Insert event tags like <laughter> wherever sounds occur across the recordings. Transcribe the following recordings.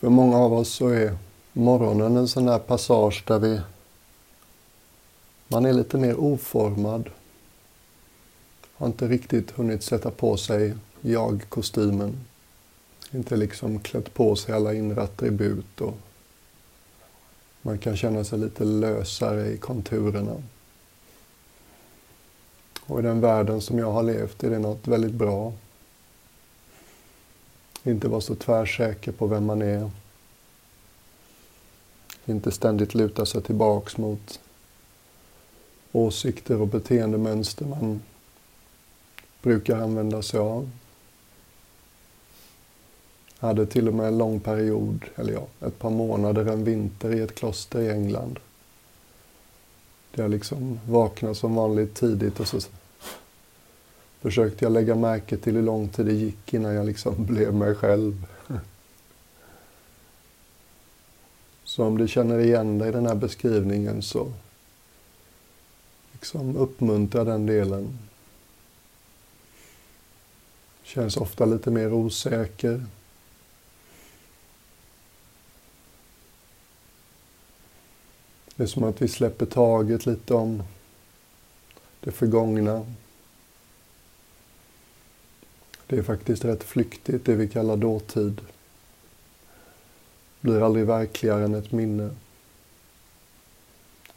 För många av oss så är morgonen en sån där passage där vi man är lite mer oformad. Har inte riktigt hunnit sätta på sig jag-kostymen. Inte liksom klätt på sig alla inre attribut och man kan känna sig lite lösare i konturerna. Och i den världen som jag har levt är det något väldigt bra. Inte vara så tvärsäker på vem man är. Inte ständigt luta sig tillbaks mot åsikter och beteendemönster man brukar använda sig av. Jag hade till och med en lång period, eller ja, ett par månader, en vinter i ett kloster i England. Där jag liksom vaknade som vanligt tidigt och så försökte jag lägga märke till hur lång tid det gick innan jag liksom <laughs> blev mig själv. Så om du känner igen dig i den här beskrivningen så liksom uppmuntra den delen. Känns ofta lite mer osäker. Det är som att vi släpper taget lite om det förgångna. Det är faktiskt rätt flyktigt, det vi kallar dåtid. Blir aldrig verkligare än ett minne.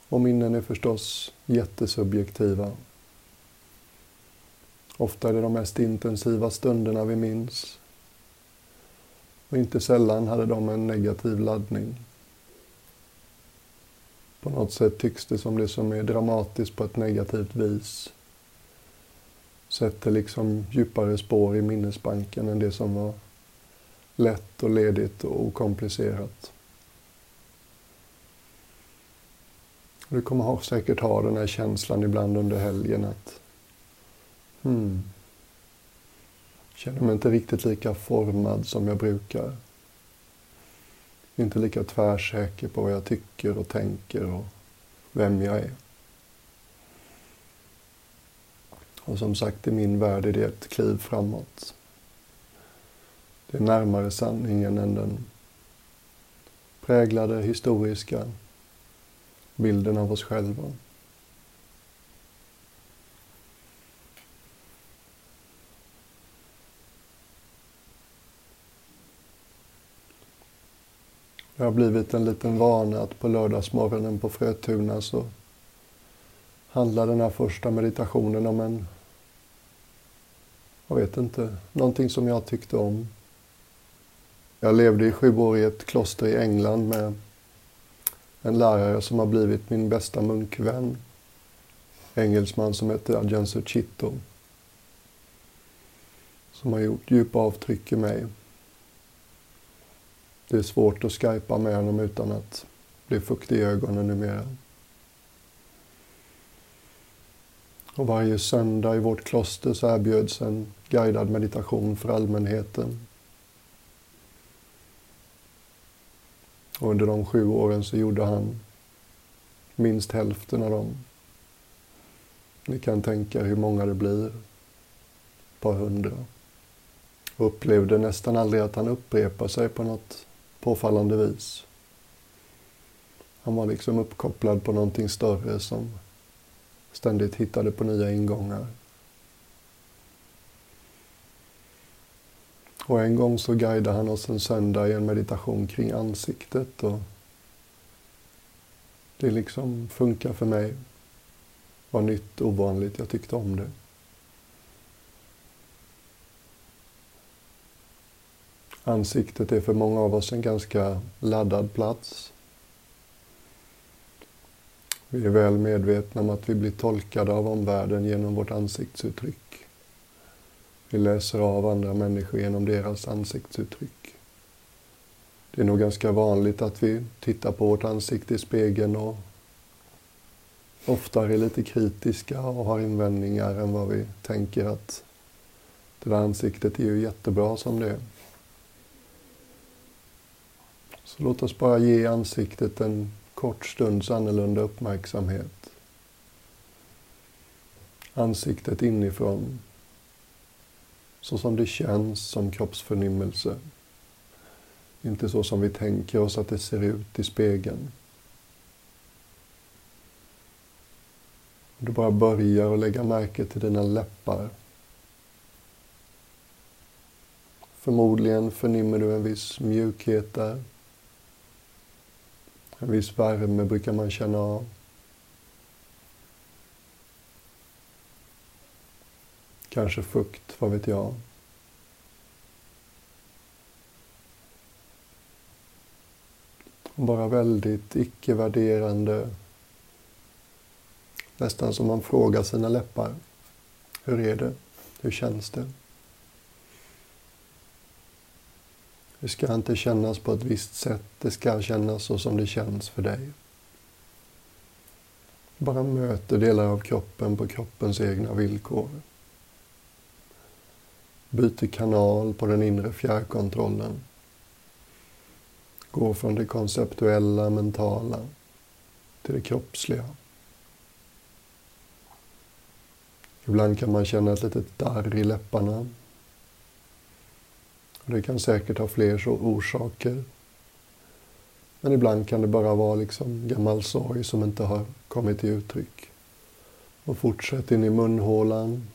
Och minnen är förstås jättesubjektiva. Ofta är det de mest intensiva stunderna vi minns. Och inte sällan hade de en negativ laddning. På något sätt tycks det som det som är dramatiskt på ett negativt vis sätter liksom djupare spår i minnesbanken än det som var lätt och ledigt och okomplicerat. Du kommer säkert ha den här känslan ibland under helgen att hmm, känner mig inte riktigt lika formad som jag brukar. Inte lika tvärsäker på vad jag tycker och tänker och vem jag är. Och som sagt, i min värld är det ett kliv framåt. Det är närmare sanningen än den präglade historiska bilden av oss själva. Det har blivit en liten vana att på lördagsmorgonen på Frötuna så handlar den här första meditationen om en, jag vet inte, någonting som jag tyckte om. Jag levde i sju år i ett kloster i England med en lärare som har blivit min bästa munkvän. Engelsman som heter Agenzo Chitto. Som har gjort djupa avtryck i mig. Det är svårt att skypa med honom utan att bli fuktig i ögonen numera. Och varje söndag i vårt kloster så erbjöds en guidad meditation för allmänheten. Och under de sju åren så gjorde han minst hälften av dem. Ni kan tänka hur många det blir. Ett par hundra. Och upplevde nästan aldrig att han upprepade sig på något påfallande vis. Han var liksom uppkopplad på någonting större som ständigt hittade på nya ingångar. Och en gång så guidade han oss en söndag i en meditation kring ansiktet och det liksom funkar för mig. Var nytt, ovanligt, jag tyckte om det. Ansiktet är för många av oss en ganska laddad plats. Vi är väl medvetna om att vi blir tolkade av omvärlden genom vårt ansiktsuttryck. Vi läser av andra människor genom deras ansiktsuttryck. Det är nog ganska vanligt att vi tittar på vårt ansikte i spegeln och ofta är lite kritiska och har invändningar än vad vi tänker att det där ansiktet är ju jättebra som det är. Så låt oss bara ge ansiktet en kort stunds annorlunda uppmärksamhet. Ansiktet inifrån så som det känns som kroppsförnimmelse. Inte så som vi tänker oss att det ser ut i spegeln. Du bara börjar att lägga märke till dina läppar. Förmodligen förnimmer du en viss mjukhet där. En viss värme brukar man känna av. Kanske fukt, vad vet jag. Bara väldigt icke-värderande. Nästan som man frågar sina läppar. Hur är det? Hur känns det? Det ska inte kännas på ett visst sätt. Det ska kännas så som det känns för dig. Bara möter delar av kroppen på kroppens egna villkor. Byter kanal på den inre fjärrkontrollen. Går från det konceptuella, mentala till det kroppsliga. Ibland kan man känna ett litet darr i läpparna. Det kan säkert ha fler orsaker. Men ibland kan det bara vara liksom gammal sorg som inte har kommit till uttryck. Och fortsätt in i munhålan.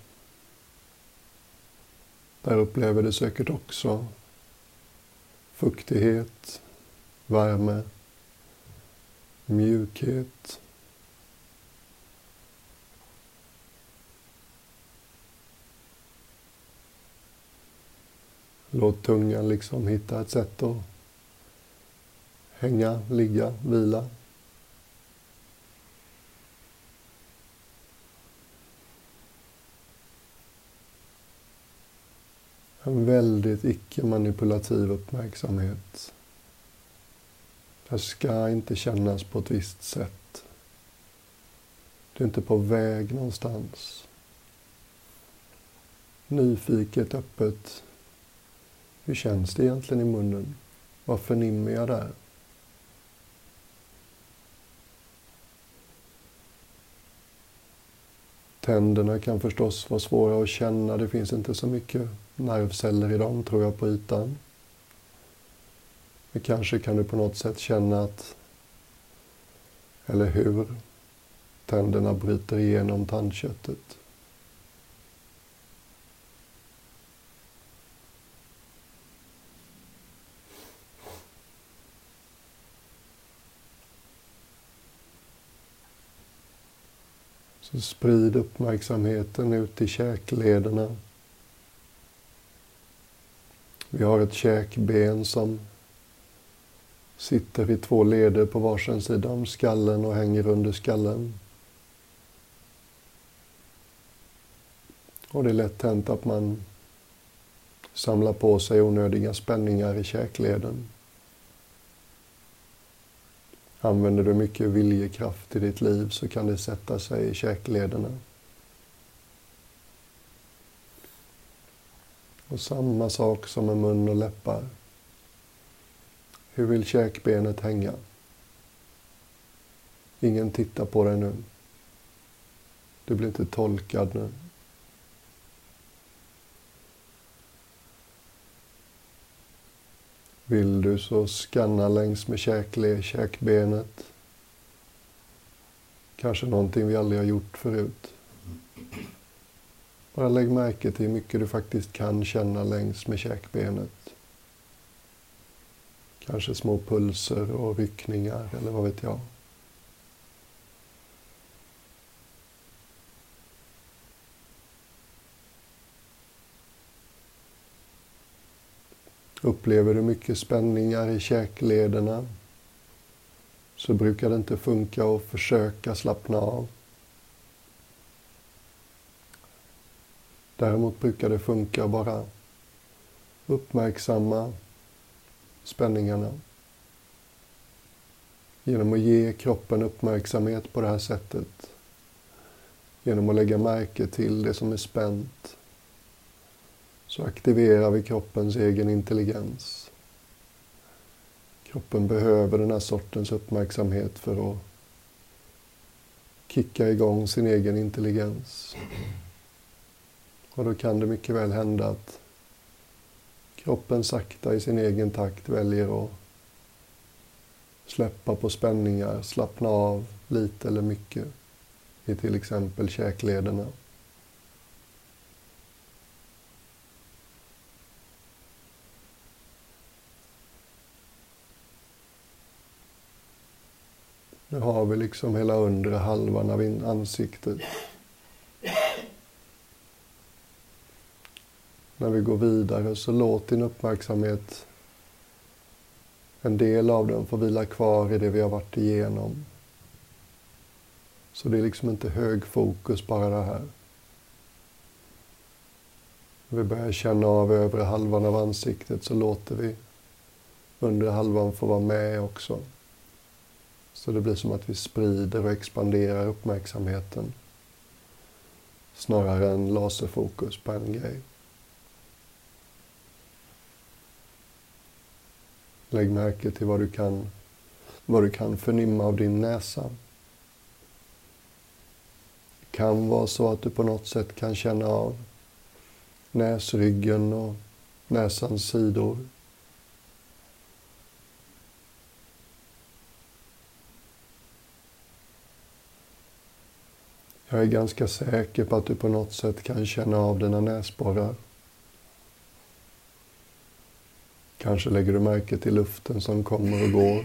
Där upplever du säkert också fuktighet, värme, mjukhet. Låt tungan liksom hitta ett sätt att hänga, ligga, vila. En väldigt icke-manipulativ uppmärksamhet. Det ska inte kännas på ett visst sätt. Du är inte på väg någonstans. Nyfiket, öppet. Hur känns det egentligen i munnen? Vad förnimmer jag där? Tänderna kan förstås vara svåra att känna. Det finns inte så mycket nervceller i dem, tror jag, på ytan. Men kanske kan du på något sätt känna att, eller hur, tänderna bryter igenom tandköttet. Sprid uppmärksamheten ut i käklederna. Vi har ett käkben som sitter i två leder på varsin sida om skallen och hänger under skallen. Och det är lätt hänt att man samlar på sig onödiga spänningar i käkleden. Använder du mycket viljekraft i ditt liv så kan det sätta sig i käklederna. Och samma sak som med mun och läppar. Hur vill käkbenet hänga? Ingen tittar på dig nu. Du blir inte tolkad nu. Vill du så skanna längs med käkle, käkbenet. Kanske någonting vi aldrig har gjort förut. Bara lägg märke till hur mycket du faktiskt kan känna längs med käkbenet. Kanske små pulser och ryckningar eller vad vet jag. Upplever du mycket spänningar i käklederna så brukar det inte funka att försöka slappna av. Däremot brukar det funka att bara uppmärksamma spänningarna. Genom att ge kroppen uppmärksamhet på det här sättet. Genom att lägga märke till det som är spänt. Så aktiverar vi kroppens egen intelligens. Kroppen behöver den här sortens uppmärksamhet för att kicka igång sin egen intelligens. Och då kan det mycket väl hända att kroppen sakta i sin egen takt väljer att släppa på spänningar, slappna av lite eller mycket i till exempel käklederna. Nu har vi liksom hela undre halvan av ansiktet. När vi går vidare så låt din uppmärksamhet, en del av den får vila kvar i det vi har varit igenom. Så det är liksom inte hög fokus bara det här. När vi börjar känna av övre halvan av ansiktet så låter vi undre halvan få vara med också. Så det blir som att vi sprider och expanderar uppmärksamheten snarare än laserfokus på en grej. Lägg märke till vad du kan, vad du kan förnimma av din näsa. Det kan vara så att du på något sätt kan känna av näsryggen och näsans sidor. Jag är ganska säker på att du på något sätt kan känna av dina näsborrar. Kanske lägger du märke till luften som kommer och går.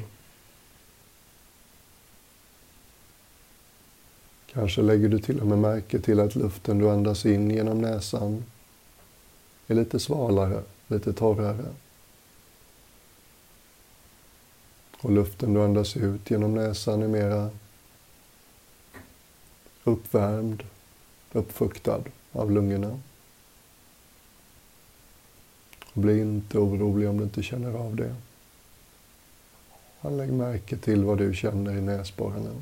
Kanske lägger du till och med märke till att luften du andas in genom näsan är lite svalare, lite torrare. Och luften du andas ut genom näsan är mera uppvärmd, uppfuktad av lungorna. Bli inte orolig om du inte känner av det. Lägg märke till vad du känner i näsborrarna.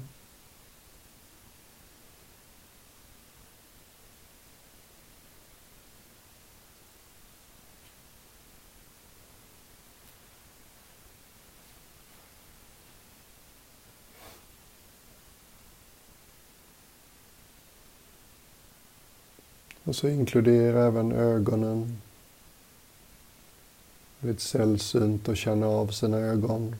Och så inkludera även ögonen. Det är sällsynt att känna av sina ögon.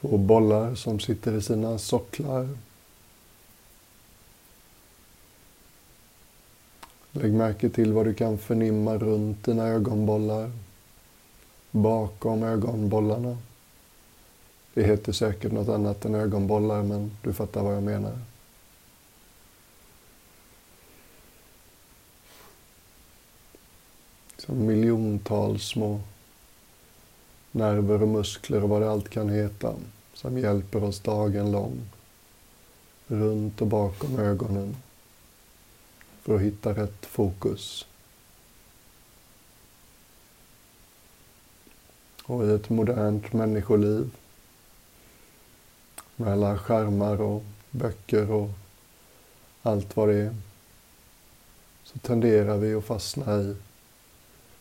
Två bollar som sitter i sina socklar. Lägg märke till vad du kan förnimma runt dina ögonbollar. Bakom ögonbollarna. Det heter säkert något annat än ögonbollar, men du fattar vad jag menar. Som miljontals små nerver och muskler och vad det allt kan heta som hjälper oss dagen lång runt och bakom ögonen för att hitta rätt fokus. Och i ett modernt människoliv med alla skärmar och böcker och allt vad det är så tenderar vi att fastna i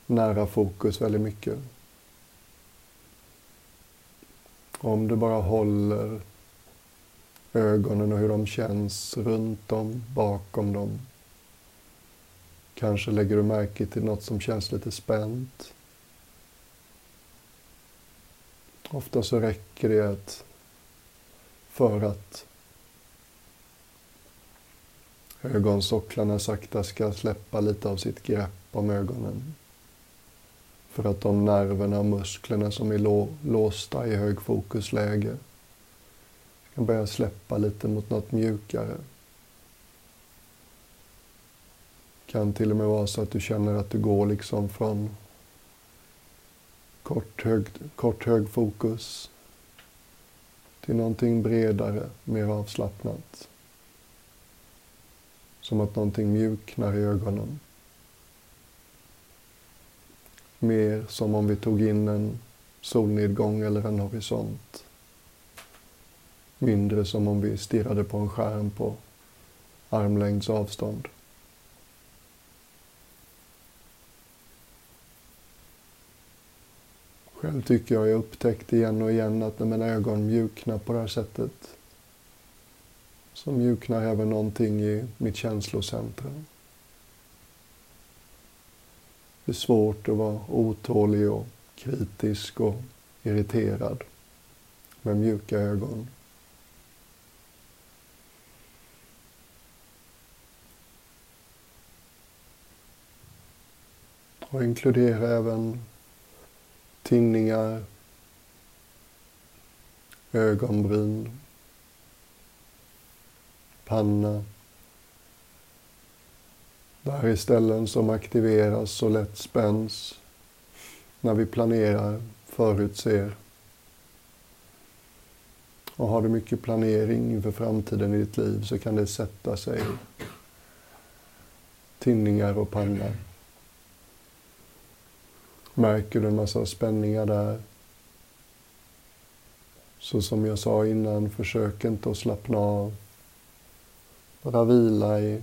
nära fokus väldigt mycket. Om du bara håller ögonen och hur de känns runt dem, bakom dem. Kanske lägger du märke till något som känns lite spänt. Ofta så räcker det att för att ögonsocklarna sakta ska släppa lite av sitt grepp om ögonen. För att de nerverna och musklerna som är låsta i högfokusläge ska börja släppa lite mot något mjukare. Det kan till och med vara så att du känner att du går liksom från kort, hög, kort högfokus till någonting bredare, mer avslappnat. Som att någonting mjuknar i ögonen. Mer som om vi tog in en solnedgång eller en horisont. Mindre som om vi stirrade på en skärm på armlängds avstånd. Själv tycker jag jag upptäckt igen och igen att när mina ögon mjuknar på det här sättet så mjuknar även någonting i mitt känslocentrum. Det är svårt att vara otålig och kritisk och irriterad med mjuka ögon. Och inkludera även tinningar, ögonbryn, panna. Det här är ställen som aktiveras och lätt spänns när vi planerar, förutser. Och har du mycket planering inför framtiden i ditt liv så kan det sätta sig tinningar och panna. Märker du en massa spänningar där så som jag sa innan, försök inte att slappna av. Bara vila i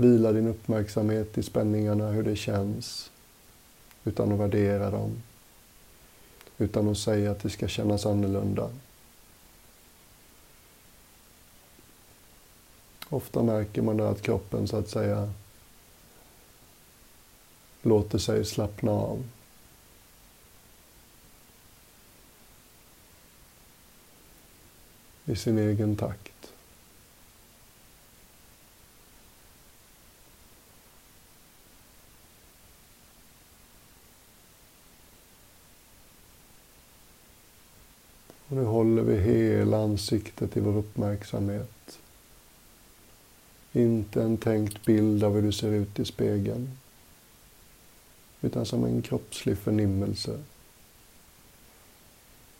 Vila din uppmärksamhet i spänningarna, hur det känns. Utan att värdera dem. Utan att säga att det ska kännas annorlunda. Ofta märker man att kroppen så att säga låter sig slappna av. i sin egen takt. Och nu håller vi hela ansiktet i vår uppmärksamhet. Inte en tänkt bild av hur du ser ut i spegeln. Utan som en kroppslig förnimmelse.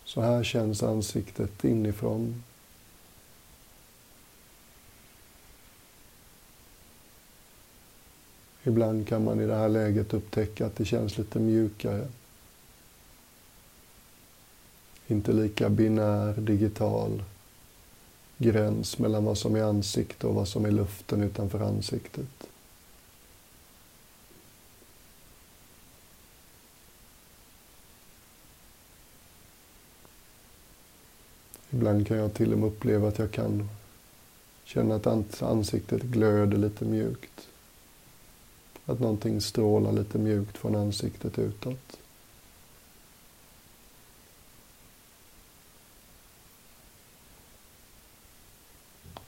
Så här känns ansiktet inifrån. Ibland kan man i det här läget upptäcka att det känns lite mjukare. Inte lika binär, digital gräns mellan vad som är ansikte och vad som är luften utanför ansiktet. Ibland kan jag till och med uppleva att jag kan känna att ansiktet glöder lite mjukt. Att någonting strålar lite mjukt från ansiktet utåt.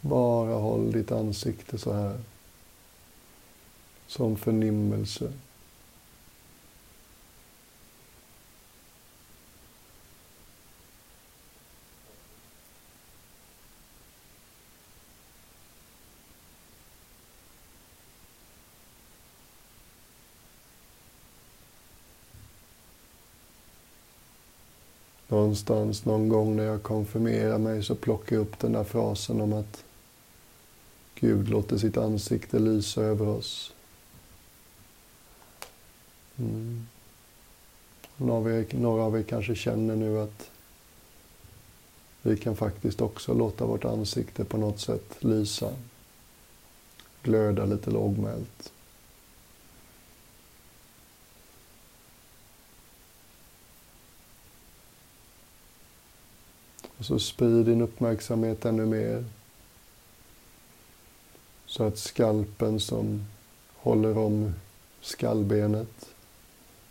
Bara håll ditt ansikte så här. Som förnimmelse. Någonstans någon gång när jag konfirmerar mig så plockar jag upp den där frasen om att Gud låter sitt ansikte lysa över oss. Mm. Några, av er, några av er kanske känner nu att vi kan faktiskt också låta vårt ansikte på något sätt lysa. Glöda lite lågmält. Och så sprid din uppmärksamhet ännu mer. Så att skalpen som håller om skallbenet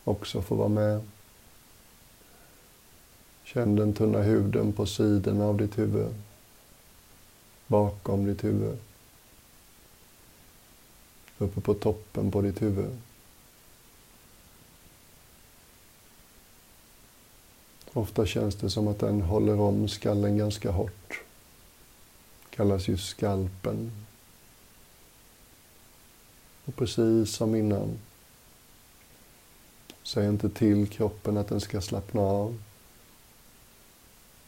också får vara med. Känn den tunna huden på sidorna av ditt huvud. Bakom ditt huvud. Uppe på toppen på ditt huvud. Ofta känns det som att den håller om skallen ganska hårt. Kallas ju skalpen. Och precis som innan, säg inte till kroppen att den ska slappna av.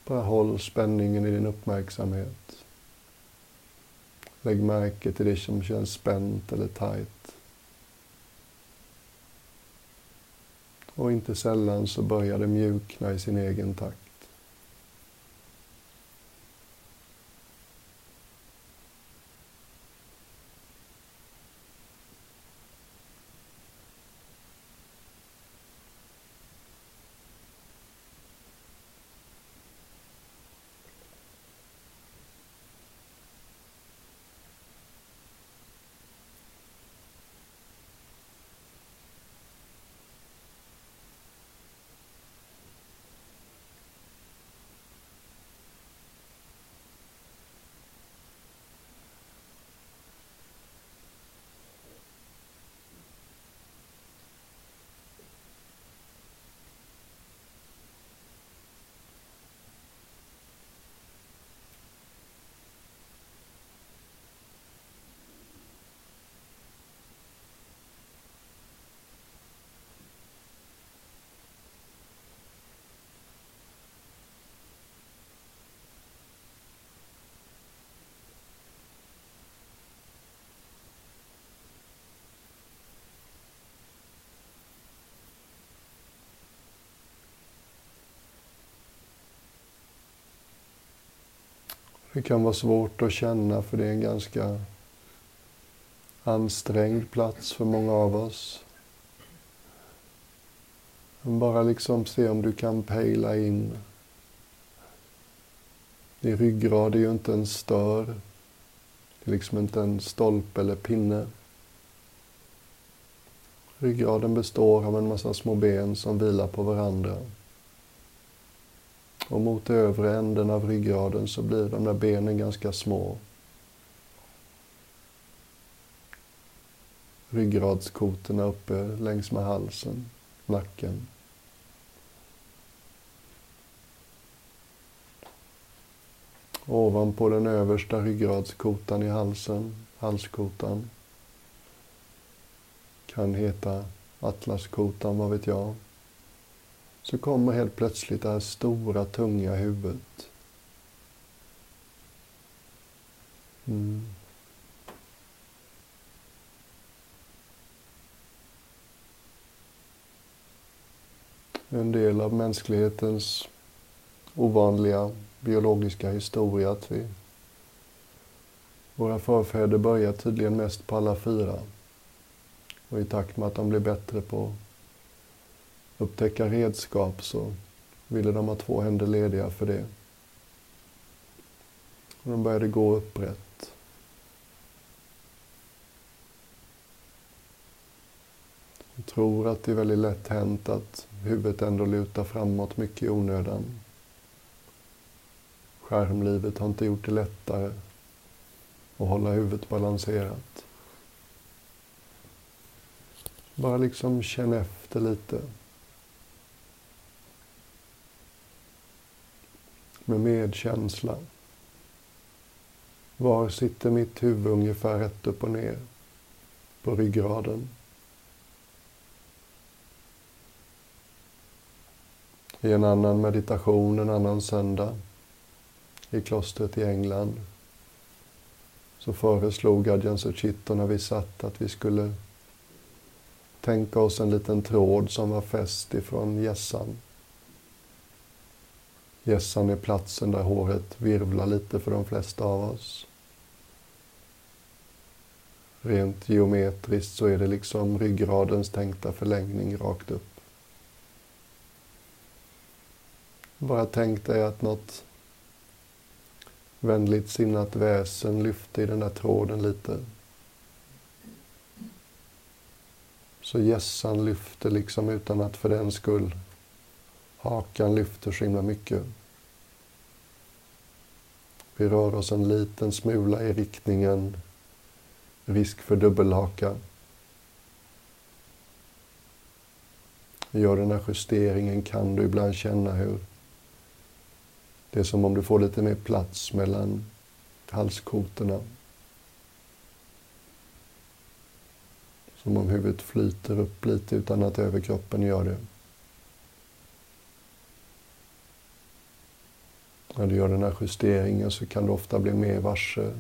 Bara håll spänningen i din uppmärksamhet. Lägg märke till det som känns spänt eller tajt. Och inte sällan så börjar det mjukna i sin egen takt. Det kan vara svårt att känna för det är en ganska ansträngd plats för många av oss. Men bara liksom se om du kan pejla in. Din ryggrad är ju inte en stör. Det är liksom inte en stolpe eller pinne. Ryggraden består av en massa små ben som vilar på varandra. Och mot övre änden av ryggraden så blir de där benen ganska små. Ryggradskotorna uppe längs med halsen, nacken. Ovanpå den översta ryggradskotan i halsen, halskotan, kan heta atlaskotan, vad vet jag så kommer helt plötsligt det här stora, tunga huvudet. Mm. En del av mänsklighetens ovanliga biologiska historia att vi våra förfäder börjar tydligen mest på alla fyra. Och i takt med att de blir bättre på upptäcka redskap så ville de ha två händer lediga för det. Och de började gå upprätt. Jag tror att det är väldigt lätt hänt att huvudet ändå lutar framåt mycket i onödan. Skärmlivet har inte gjort det lättare att hålla huvudet balanserat. Bara liksom känn efter lite. Med medkänsla. Var sitter mitt huvud ungefär rätt upp och ner? På ryggraden. I en annan meditation en annan söndag i klostret i England så föreslog Adjan Suchito när vi satt att vi skulle tänka oss en liten tråd som var fäst ifrån gässan Gässan är platsen där håret virvlar lite för de flesta av oss. Rent geometriskt så är det liksom ryggradens tänkta förlängning rakt upp. Bara tänk dig att något vänligt sinnat väsen lyfte i den där tråden lite. Så gässan lyfter liksom utan att för den skull Hakan lyfter så himla mycket. Vi rör oss en liten smula i riktningen risk för dubbelhaka. Gör den här justeringen kan du ibland känna hur det är som om du får lite mer plats mellan halskotorna. Som om huvudet flyter upp lite utan att överkroppen gör det. När du gör den här justeringen så kan du ofta bli mer varse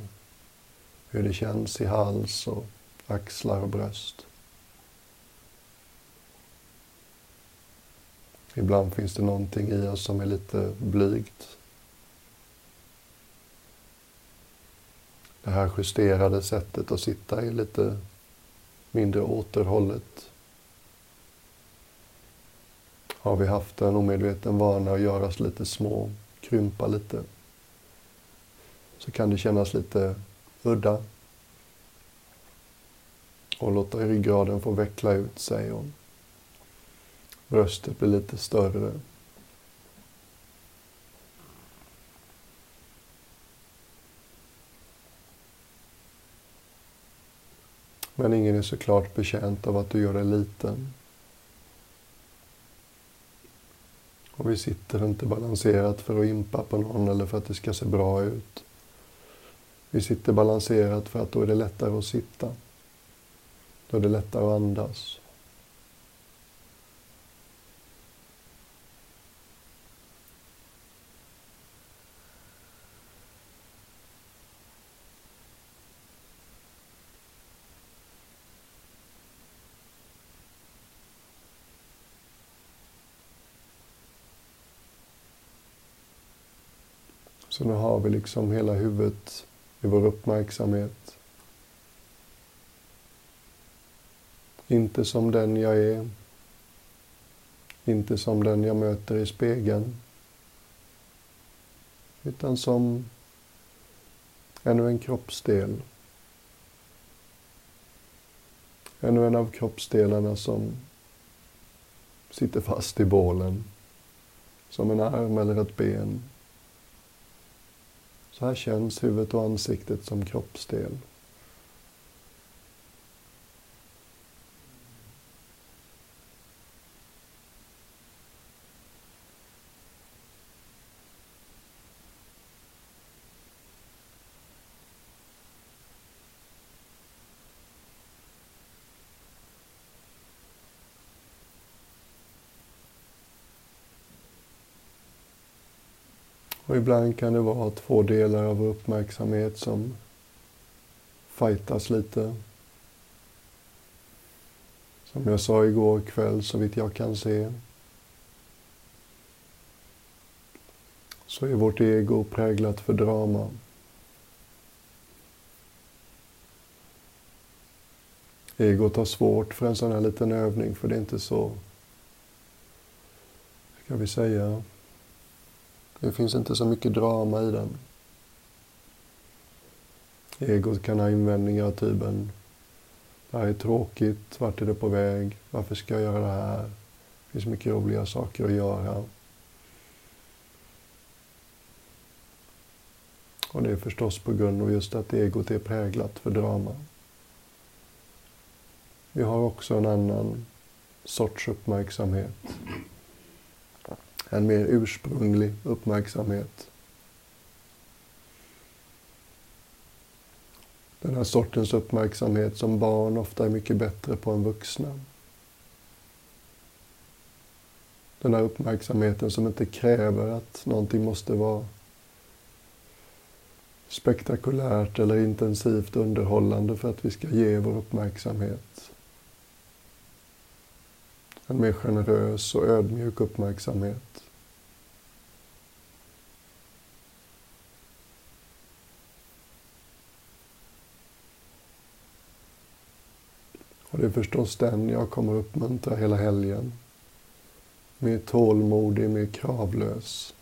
hur det känns i hals och axlar och bröst. Ibland finns det någonting i oss som är lite blygt. Det här justerade sättet att sitta är lite mindre återhållet. Har vi haft en omedveten vana att göra oss lite små krympa lite så kan det kännas lite udda. Och låta ryggraden få veckla ut sig och bröstet blir lite större. Men ingen är såklart betjänt av att du gör dig liten. Och vi sitter inte balanserat för att impa på någon eller för att det ska se bra ut. Vi sitter balanserat för att då är det lättare att sitta. Då är det lättare att andas. Så nu har vi liksom hela huvudet i vår uppmärksamhet. Inte som den jag är. Inte som den jag möter i spegeln. Utan som ännu en kroppsdel. Ännu en av kroppsdelarna som sitter fast i bålen. Som en arm eller ett ben. Så här känns huvudet och ansiktet som kroppsdel. Och ibland kan det vara två delar av vår uppmärksamhet som fightas lite. Som jag sa igår kväll, så vitt jag kan se, så är vårt ego präglat för drama. Egot har svårt för en sån här liten övning, för det är inte så, ska vi säga, det finns inte så mycket drama i den. Egot kan ha invändningar av typen Det här är tråkigt, vart är det på väg, varför ska jag göra det här? Det finns mycket roliga saker att göra. Och det är förstås på grund av just att egot är präglat för drama. Vi har också en annan sorts uppmärksamhet en mer ursprunglig uppmärksamhet. Den här sortens uppmärksamhet som barn ofta är mycket bättre på än vuxna. Den här uppmärksamheten som inte kräver att någonting måste vara spektakulärt eller intensivt underhållande för att vi ska ge vår uppmärksamhet. En mer generös och ödmjuk uppmärksamhet. Och det är förstås den jag kommer uppmuntra hela helgen. Mer tålmodig, mer kravlös.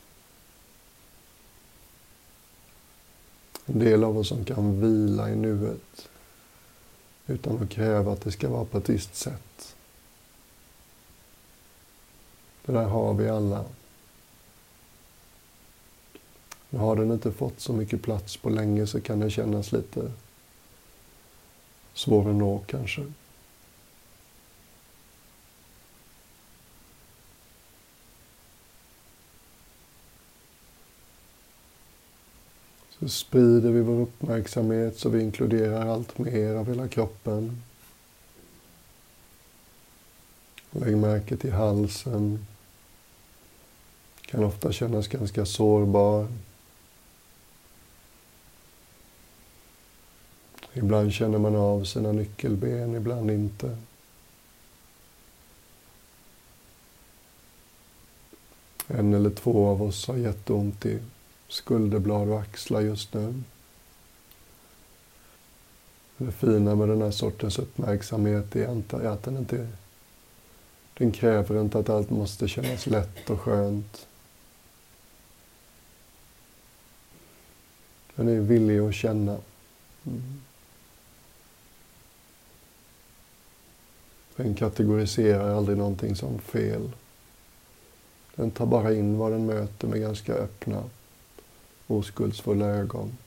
En del av oss som kan vila i nuet utan att kräva att det ska vara på ett visst sätt. Det där har vi alla. Nu har den inte fått så mycket plats på länge så kan det kännas lite svår att nå kanske. Så sprider vi vår uppmärksamhet så vi inkluderar allt mer av hela kroppen. Lägg märke till halsen. Kan ofta kännas ganska sårbar. Ibland känner man av sina nyckelben, ibland inte. En eller två av oss har jätteont i skulderblad och axlar just nu. Det fina med den här sortens uppmärksamhet är att den inte den kräver inte att allt måste kännas lätt och skönt. Den är villig att känna. Mm. Den kategoriserar aldrig någonting som fel. Den tar bara in vad den möter med ganska öppna, oskuldsfulla ögon.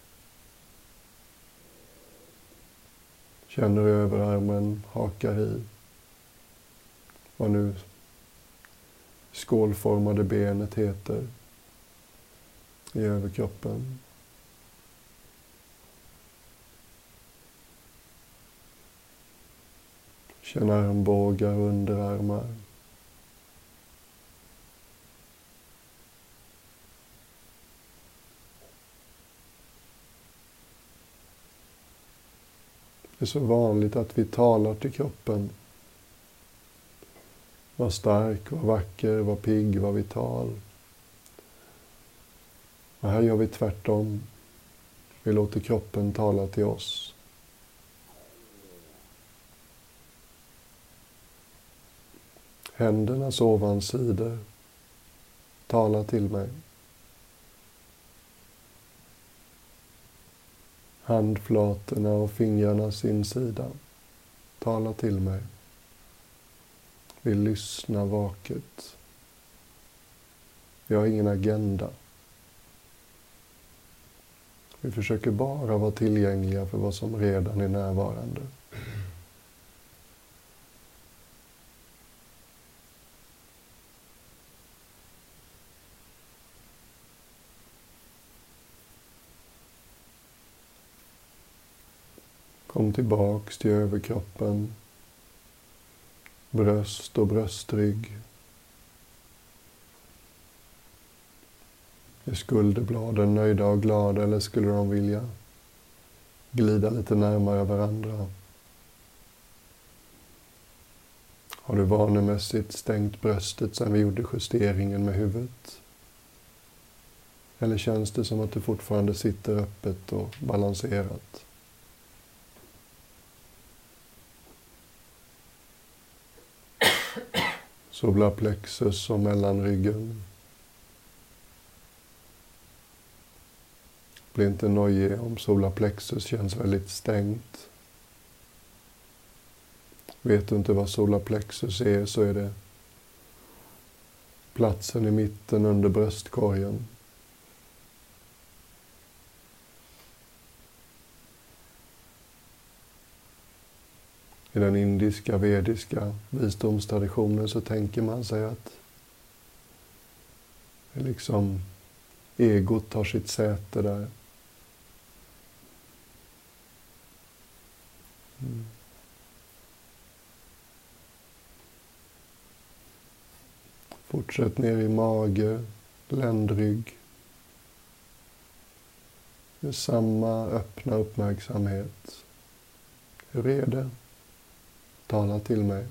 Känner överarmen, hakar i vad nu skålformade benet heter i överkroppen. Känn armbågar och underarmar. Det är så vanligt att vi talar till kroppen var stark, var vacker, var pigg, var vital. Och här gör vi tvärtom. Vi låter kroppen tala till oss. Händernas ovansidor talar till mig. Handflatorna och fingrarnas insida talar till mig. Vi lyssnar vaket. Vi har ingen agenda. Vi försöker bara vara tillgängliga för vad som redan är närvarande. Kom tillbaks till överkroppen, bröst och bröstrygg. Är skulderbladen nöjda och glada eller skulle de vilja glida lite närmare varandra? Har du vanemässigt stängt bröstet sedan vi gjorde justeringen med huvudet? Eller känns det som att du fortfarande sitter öppet och balanserat? Solarplexus och mellanryggen. Bli inte nojig om solarplexus känns väldigt stängt. Vet du inte vad solarplexus är så är det platsen i mitten under bröstkorgen. I den indiska, vediska visdomstraditionen så tänker man sig att liksom egot tar sitt säte där. Mm. Fortsätt ner i mage, ländrygg. Med samma öppna uppmärksamhet. Hur är det? Tala till mig.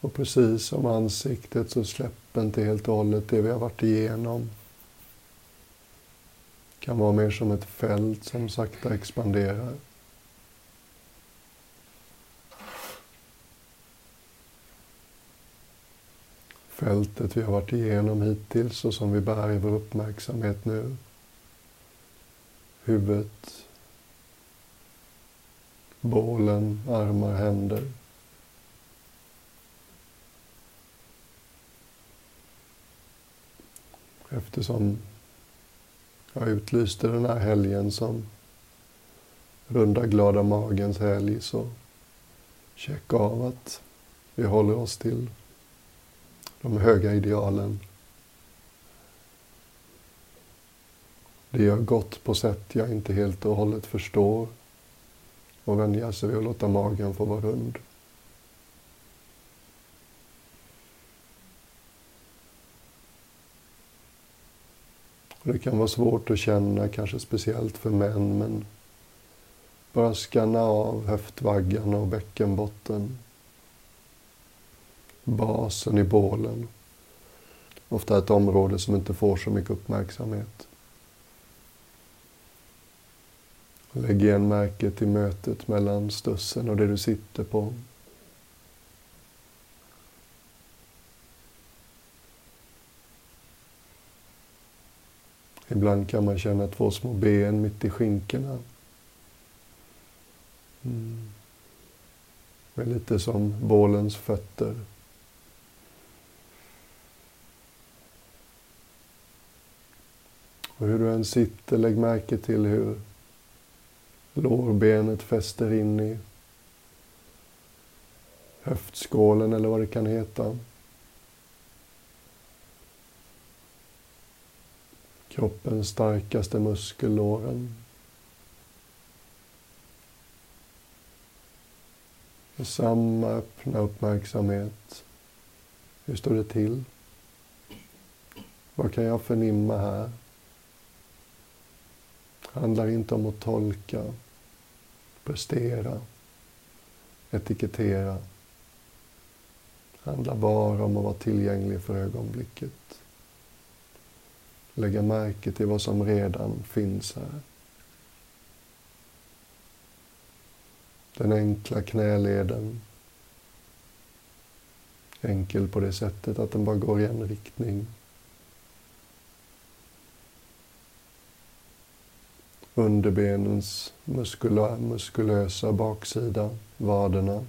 Och precis som ansiktet så släpper inte helt och hållet det vi har varit igenom. Det kan vara mer som ett fält som sakta expanderar. Fältet vi har varit igenom hittills och som vi bär i vår uppmärksamhet nu. Huvudet, bålen, armar, händer. Eftersom jag utlyste den här helgen som runda glada magens helg så checka av att vi håller oss till de höga idealen. Det gör gott på sätt jag inte helt och hållet förstår och vänja sig vid att låta magen få vara rund. Det kan vara svårt att känna, kanske speciellt för män, men bara skanna av höftvaggan och bäckenbotten. Basen i bålen. Ofta ett område som inte får så mycket uppmärksamhet. Lägg igen märket till mötet mellan stussen och det du sitter på. Ibland kan man känna två små ben mitt i skinkorna. Mm. Det är lite som bålens fötter. Och hur du än sitter, lägg märke till hur lårbenet fäster in i höftskålen eller vad det kan heta. kroppens starkaste muskel, låren. Med samma öppna uppmärksamhet. Hur står det till? Vad kan jag förnimma här? Handlar inte om att tolka, prestera, etikettera. handlar bara om att vara tillgänglig för ögonblicket. Lägga märke till vad som redan finns här. Den enkla knäleden. Enkel på det sättet att den bara går i en riktning. Underbenens muskulö muskulösa baksida, vaderna.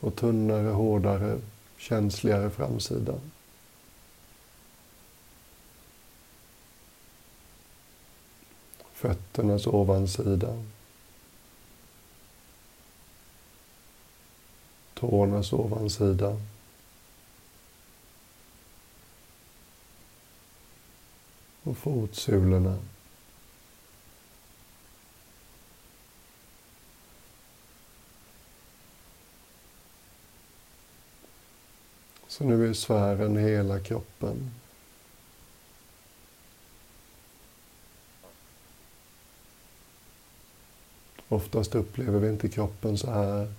Och tunnare, hårdare, känsligare framsida. Fötternas ovansida. Tårnas ovansida. Och fotsulorna. Så nu är sfären hela kroppen. Oftast upplever vi inte kroppen så här.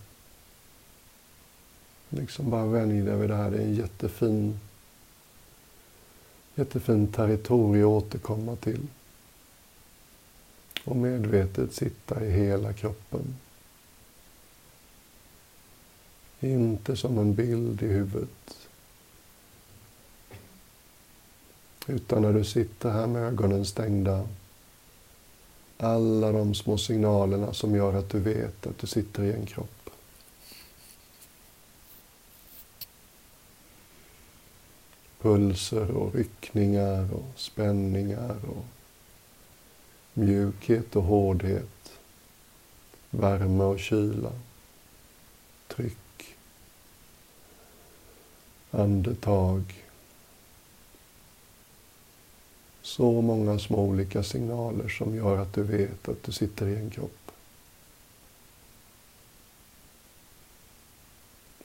Liksom bara vänj dig vid det här. Det är en jättefin jättefint territorium att återkomma till. Och medvetet sitta i hela kroppen. Inte som en bild i huvudet. Utan när du sitter här med ögonen stängda. Alla de små signalerna som gör att du vet att du sitter i en kropp. Pulser och ryckningar och spänningar och mjukhet och hårdhet, värme och kyla, tryck, andetag. Så många små olika signaler som gör att du vet att du sitter i en kropp.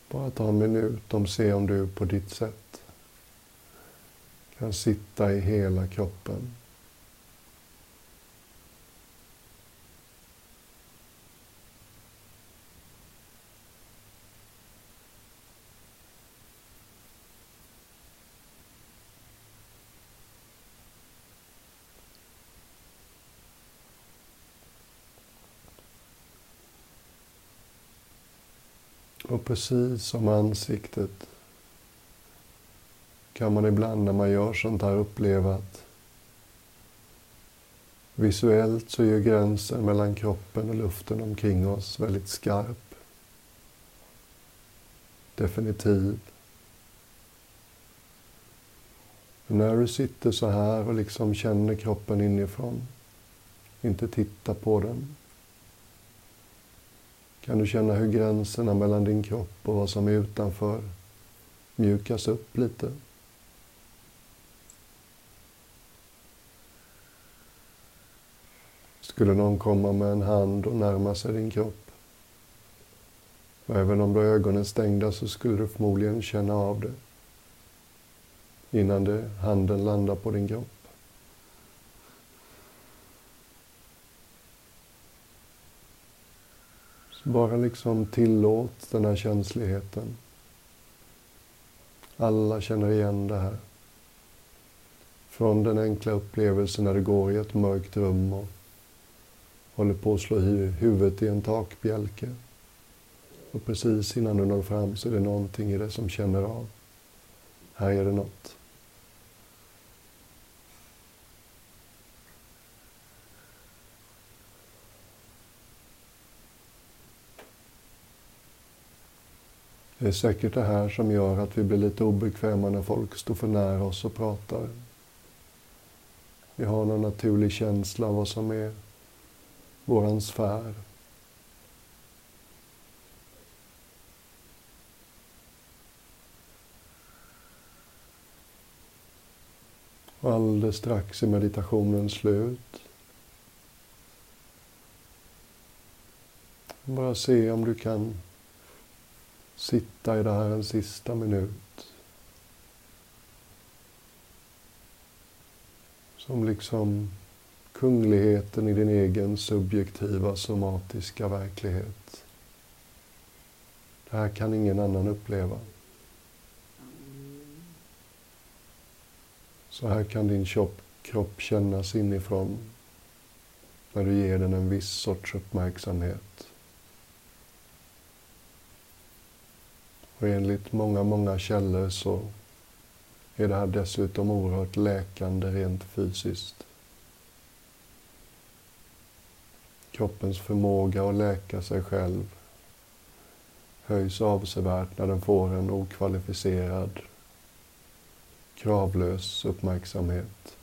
Bara ta en minut och se om du på ditt sätt kan sitta i hela kroppen. Och precis som ansiktet kan man ibland när man gör sånt här uppleva att visuellt så är gränsen mellan kroppen och luften omkring oss väldigt skarp. Definitiv. Men när du sitter så här och liksom känner kroppen inifrån, inte tittar på den, kan du känna hur gränserna mellan din kropp och vad som är utanför mjukas upp lite. Skulle någon komma med en hand och närma sig din kropp. Och även om du har ögonen stängda så skulle du förmodligen känna av det innan det, handen landar på din kropp. Så bara liksom tillåt den här känsligheten. Alla känner igen det här. Från den enkla upplevelsen när du går i ett mörkt rum och håller på att slå huvudet i en takbjälke. Och precis innan du når fram så är det någonting i det som känner av. Här är det något. Det är säkert det här som gör att vi blir lite obekväma när folk står för nära oss och pratar. Vi har någon naturlig känsla av vad som är våran sfär. Och alldeles strax är meditationen slut. Bara se om du kan sitta i det här en sista minut. Som liksom kungligheten i din egen subjektiva somatiska verklighet. Det här kan ingen annan uppleva. Så här kan din kropp kännas inifrån när du ger den en viss sorts uppmärksamhet. Och enligt många, många källor så är det här dessutom oerhört läkande rent fysiskt. Kroppens förmåga att läka sig själv höjs avsevärt när den får en okvalificerad, kravlös uppmärksamhet.